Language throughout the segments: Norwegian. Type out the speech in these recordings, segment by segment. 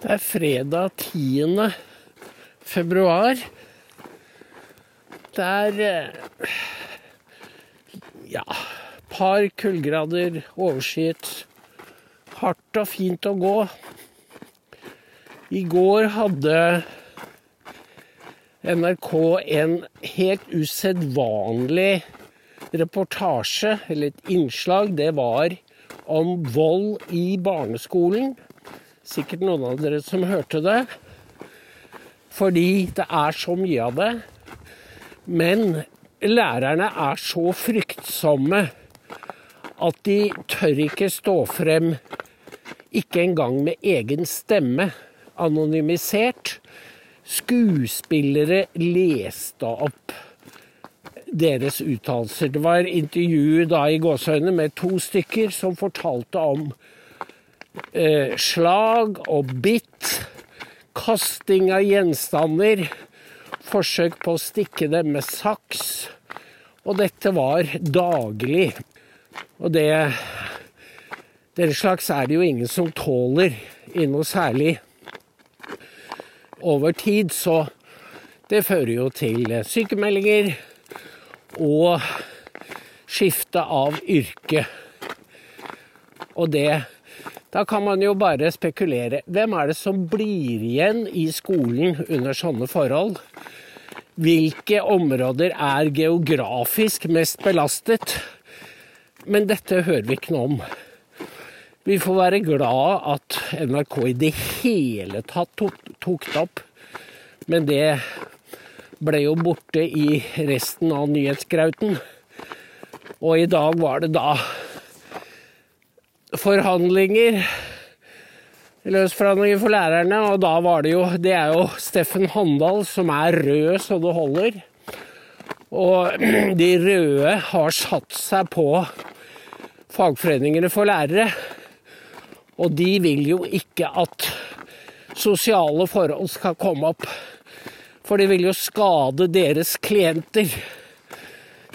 Det er fredag 10. februar. Det er eh, ja, par kuldegrader, overskyet. Hardt og fint å gå. I går hadde NRK en helt usedvanlig reportasje, eller et innslag. Det var om vold i barneskolen sikkert noen av dere som hørte det. Fordi det er så mye av det. Men lærerne er så fryktsomme at de tør ikke stå frem, ikke engang med egen stemme, anonymisert. Skuespillere leste opp deres uttalelser. Det var intervju da i gåseøynene med to stykker som fortalte om eh, slag og bitt, kasting av gjenstander, forsøk på å stikke dem med saks. Og dette var daglig. Og det Den slags er det jo ingen som tåler i noe særlig over tid. Så det fører jo til sykemeldinger og skifte av yrke. Og det da kan man jo bare spekulere. Hvem er det som blir igjen i skolen under sånne forhold? Hvilke områder er geografisk mest belastet? Men dette hører vi ikke noe om. Vi får være glad at NRK i det hele tatt tok det opp. Men det ble jo borte i resten av nyhetsgrauten. Og i dag var det da forhandlinger. Løsforhandlinger for lærerne, og da var det jo Det er jo Steffen Handal som er rød så det holder. Og de røde har satt seg på fagforeningene for lærere. Og de vil jo ikke at sosiale forhold skal komme opp. For de vil jo skade deres klienter.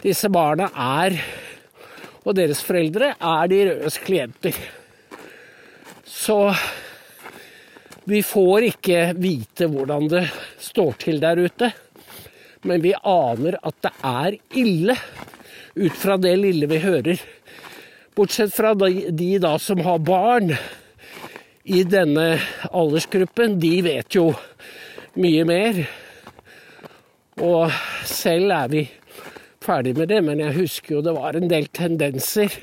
Disse barna er og deres foreldre er de rødes klienter. Så vi får ikke vite hvordan det står til der ute, men vi aner at det er ille ut fra det lille vi hører. Bortsett fra de, de da som har barn i denne aldersgruppen, de vet jo mye mer. Og selv er vi ferdig med det, men jeg husker jo det var en del tendenser.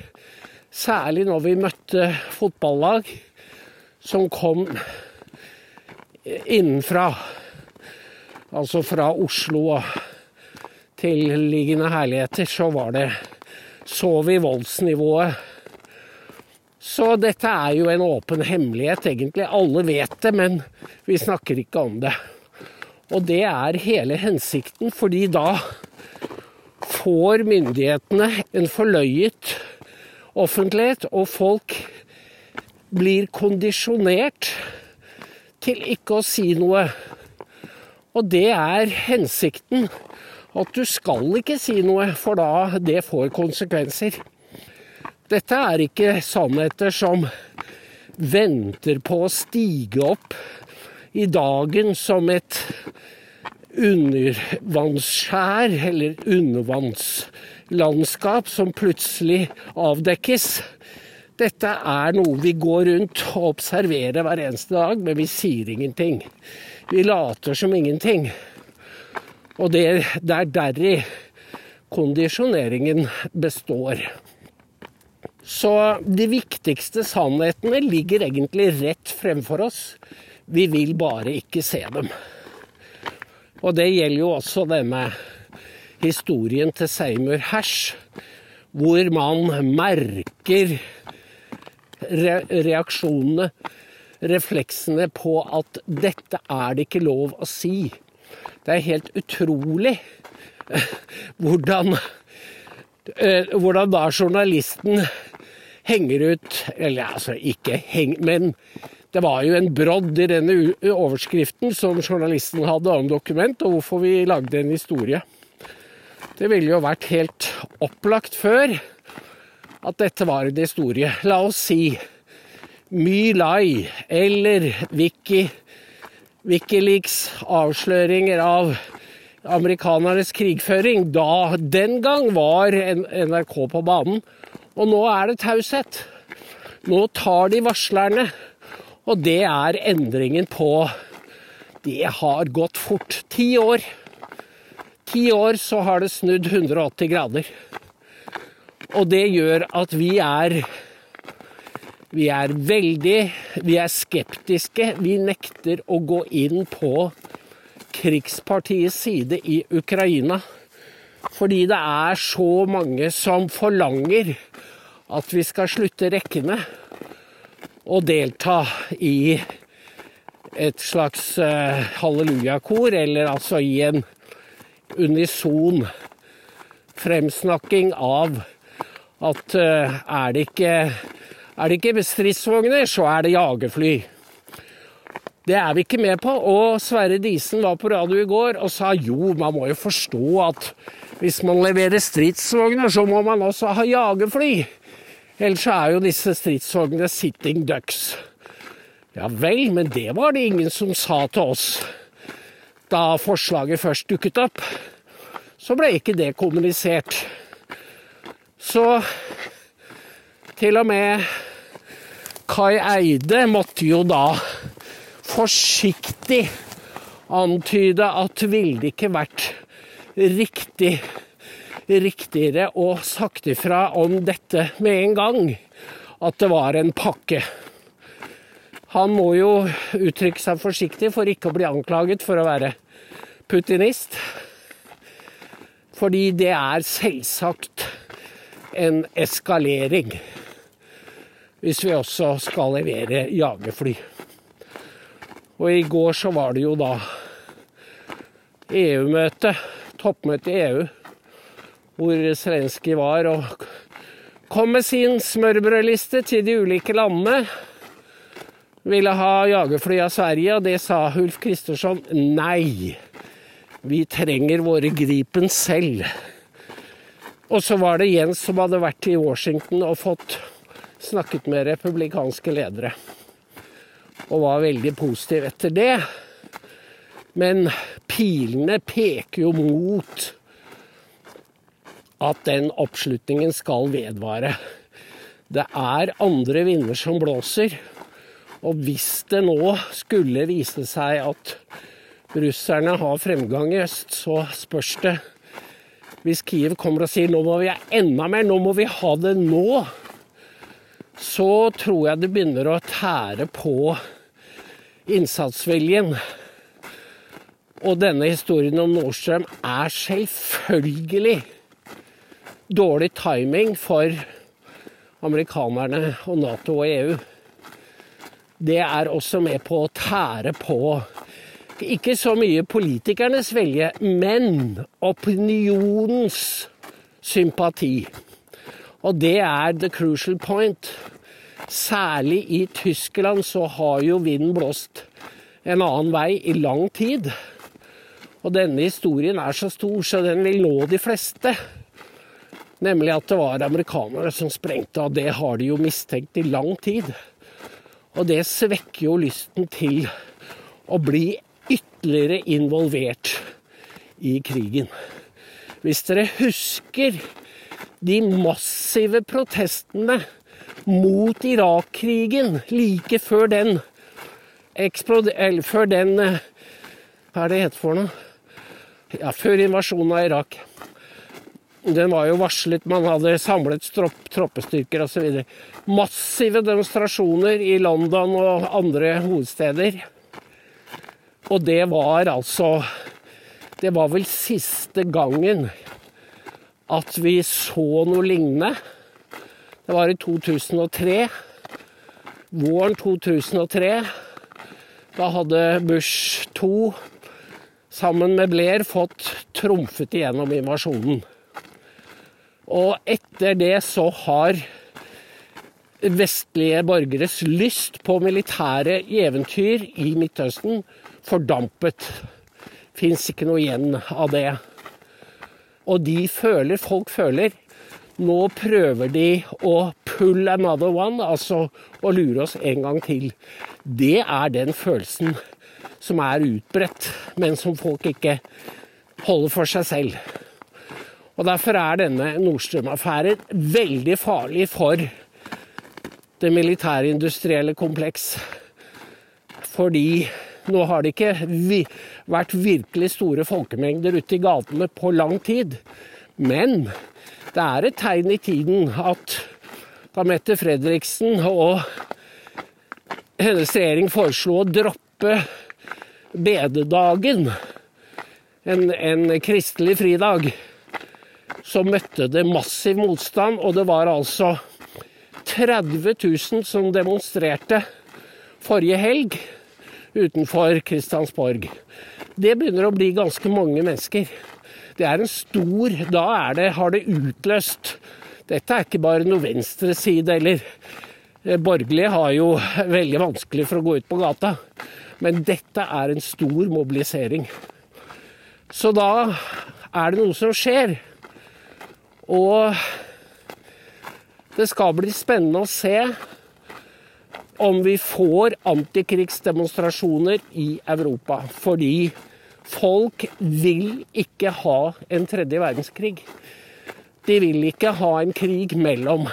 Særlig når vi møtte fotballag som kom innenfra. Altså fra Oslo og tilliggende herligheter, så var det Så vi voldsnivået. Så dette er jo en åpen hemmelighet, egentlig. Alle vet det, men vi snakker ikke om det. Og det er hele hensikten, fordi da får myndighetene en forløyet offentlighet, og folk blir kondisjonert til ikke å si noe. Og det er hensikten. At du skal ikke si noe, for da det får konsekvenser. Dette er ikke sannheter som venter på å stige opp i dagen som et undervannsskjær, eller undervannslandskap, som plutselig avdekkes. Dette er noe vi går rundt og observerer hver eneste dag, men vi sier ingenting. Vi later som ingenting. Og det, det er deri kondisjoneringen består. Så de viktigste sannhetene ligger egentlig rett fremfor oss. Vi vil bare ikke se dem. Og det gjelder jo også denne historien til Seymour Hersh, hvor man merker re reaksjonene, refleksene på at dette er det ikke lov å si. Det er helt utrolig hvordan, hvordan da journalisten henger ut Eller altså, ikke heng, men det var jo en brodd i denne overskriften som journalisten hadde om dokument, og hvorfor vi lagde en historie. Det ville jo vært helt opplagt før at dette var en historie. La oss si My Lai eller Wiki, Wikileaks avsløringer av amerikanernes krigføring, da den gang var NRK på banen. Og nå er det taushet. Nå tar de varslerne. Og det er endringen på Det har gått fort. Ti år. Ti år så har det snudd 180 grader. Og det gjør at vi er vi er veldig Vi er skeptiske. Vi nekter å gå inn på krigspartiets side i Ukraina. Fordi det er så mange som forlanger at vi skal slutte rekkene og delta i et slags uh, hallelujakor, eller altså i en unison fremsnakking av at uh, er det ikke er det ikke stridsvogner, så er det jagerfly. Det er vi ikke med på. Og Sverre Disen var på radio i går og sa jo, man må jo forstå at hvis man leverer stridsvogner, så må man også ha jagerfly. Ellers er jo disse stridsvognene sitting ducks. Ja vel, men det var det ingen som sa til oss da forslaget først dukket opp. Så ble ikke det kommunisert. Så til og med Kai Eide måtte jo da forsiktig antyde at det ville ikke vært riktig riktigere å sagt ifra om dette med en gang, at det var en pakke. Han må jo uttrykke seg forsiktig for ikke å bli anklaget for å være putinist. Fordi det er selvsagt en eskalering hvis vi også skal levere jagerfly. Og i går så var det jo da EU-møte, toppmøte i EU, hvor Zelenskyj var og kom med sin smørbrødliste til de ulike landene. Ville ha jagerfly av Sverige, og det sa Ulf Kristersson nei. Vi trenger våre Gripen selv. Og så var det Jens som hadde vært i Washington og fått snakket med republikanske ledere. Og var veldig positiv etter det. Men pilene peker jo mot at den oppslutningen skal vedvare. Det er andre vinder som blåser. Og hvis det nå skulle vise seg at russerne har fremgang i øst, så spørs det Hvis Kiev kommer og sier nå må vi ha enda mer, nå må vi ha det nå så tror jeg det begynner å tære på innsatsviljen. Og denne historien om Nordstrøm er selvfølgelig dårlig timing for amerikanerne og Nato og EU. Det er også med på å tære på ikke så mye politikernes vilje, men opinionens sympati. Og det er the crucial point. Særlig i Tyskland så har jo vinden blåst en annen vei i lang tid. Og denne historien er så stor, så den vil nå de fleste. Nemlig at det var amerikanere som sprengte, og det har de jo mistenkt i lang tid. Og det svekker jo lysten til å bli ytterligere involvert i krigen. Hvis dere husker de massive protestene mot Irak-krigen like før den eller før den eh, Hva er det heter for noe? Ja, før invasjonen av Irak. Den var jo varslet, man hadde samlet troppestyrker osv. Massive demonstrasjoner i London og andre hovedsteder. Og det var altså Det var vel siste gangen at vi så noe lignende. Det var i 2003. Våren 2003. Da hadde Bush 2 sammen med Blair fått trumfet igjennom invasjonen. Og etter det så har vestlige borgeres lyst på militære eventyr i Midtøsten fordampet. Fins ikke noe igjen av det. Og de føler, folk føler, nå prøver de å pull another one, altså å lure oss en gang til. Det er den følelsen som er utbredt, men som folk ikke holder for seg selv. Og Derfor er denne Nordstrøm-affæren veldig farlig for det militærindustrielle kompleks. Fordi nå har det ikke vært virkelig store folkemengder ute i gatene på lang tid. Men det er et tegn i tiden at da Mette Fredriksen og hennes regjering foreslo å droppe bededagen, en, en kristelig fridag, så møtte det massiv motstand, og det var altså 30 000 som demonstrerte forrige helg utenfor Kristiansborg. Det begynner å bli ganske mange mennesker. Det er en stor Da det, har det utløst Dette er ikke bare noe venstreside eller eh, Borgerlige har jo veldig vanskelig for å gå ut på gata. Men dette er en stor mobilisering. Så da er det noe som skjer. Og det skal bli spennende å se om vi får antikrigsdemonstrasjoner i Europa. Fordi folk vil ikke ha en tredje verdenskrig. De vil ikke ha en krig mellom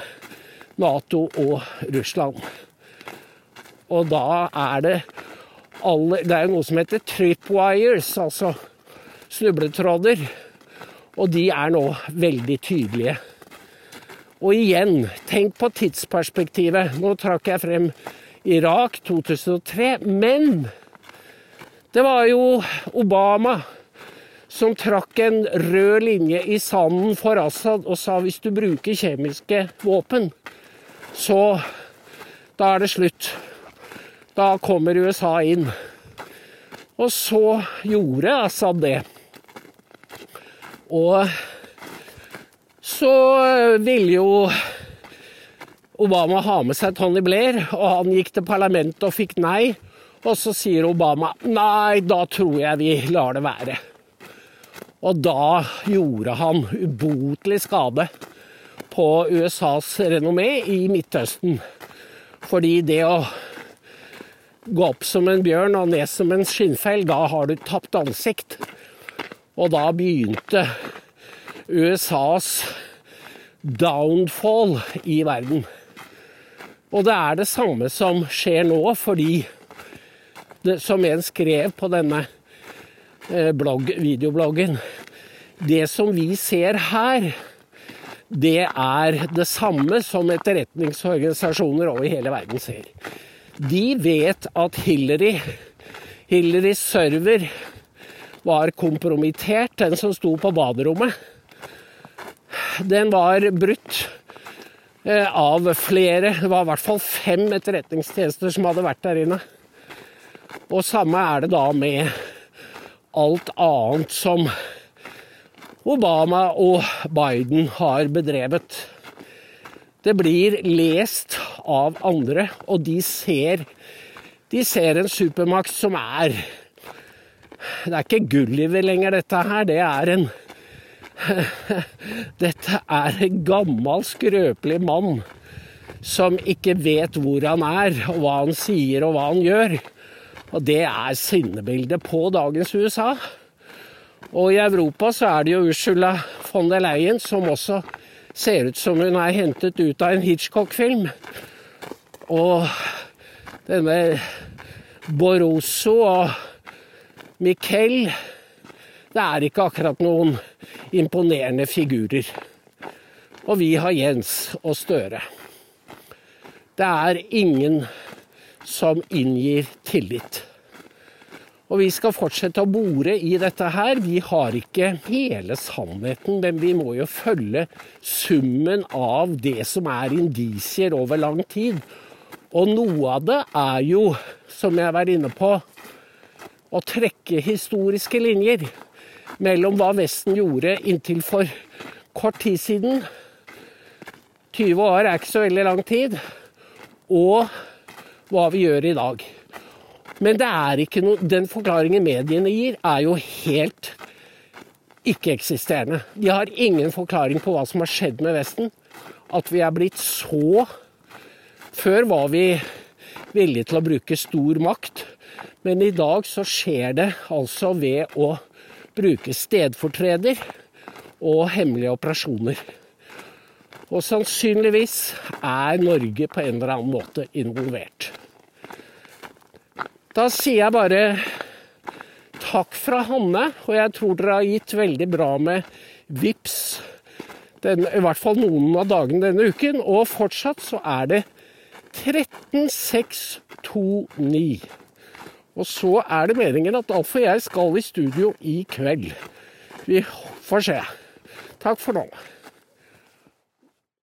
Nato og Russland. Og da er det alle Det er jo noe som heter tripwires, altså snubletråder. Og de er nå veldig tydelige. Og igjen, tenk på tidsperspektivet. Nå trakk jeg frem Irak 2003, men det var jo Obama som trakk en rød linje i sanden for Assad og sa hvis du bruker kjemiske våpen, så da er det slutt. Da kommer USA inn. Og så gjorde Assad det. Og så ville jo Obama ha med seg Tony Blair, og han gikk til parlamentet og fikk nei. Og så sier Obama nei, da tror jeg vi lar det være. Og da gjorde han ubotelig skade på USAs renommé i Midtøsten. Fordi det å gå opp som en bjørn og ned som en skinnfell, da har du tapt ansikt. Og da begynte USAs downfall i verden. Og det er det samme som skjer nå, fordi det, som en skrev på denne eh, blogg, videobloggen Det som vi ser her, det er det samme som etterretningsorganisasjoner over hele verden ser. De vet at Hillary, Hillarys server var kompromittert, den som sto på baderommet. Den var brutt eh, av flere, det var i hvert fall fem etterretningstjenester som hadde vært der inne. Og samme er det da med alt annet som Obama og Biden har bedrevet. Det blir lest av andre, og de ser, de ser en supermakt som er Det er ikke Gulliver lenger, dette her. Det er en Dette er en gammel, skrøpelig mann som ikke vet hvor han er, og hva han sier og hva han gjør. Og det er sinnebildet på dagens USA. Og i Europa så er det jo Ursula von der Leyen som også ser ut som hun er hentet ut av en Hitchcock-film. Og denne Borosso og Miquel Det er ikke akkurat noen imponerende figurer. Og vi har Jens og Støre. Det er ingen som inngir tillit. Og vi skal fortsette å bore i dette her. Vi har ikke hele sannheten, men vi må jo følge summen av det som er indisier over lang tid. Og noe av det er jo, som jeg var inne på, å trekke historiske linjer mellom hva Vesten gjorde inntil for kort tid siden 20 år er ikke så veldig lang tid. Og hva vi gjør i dag. Men noe, den forklaringen mediene gir, er jo helt ikke-eksisterende. De har ingen forklaring på hva som har skjedd med Vesten. at vi er blitt så Før var vi villige til å bruke stor makt, men i dag så skjer det altså ved å bruke stedfortreder og hemmelige operasjoner. Og sannsynligvis er Norge på en eller annen måte involvert. Da sier jeg bare takk fra Hanne, og jeg tror dere har gitt veldig bra med VIPS den, i hvert fall noen av dagene denne uken. Og fortsatt så er det 13629. Og så er det meningen at Alf og jeg skal i studio i kveld. Vi får se. Takk for nå.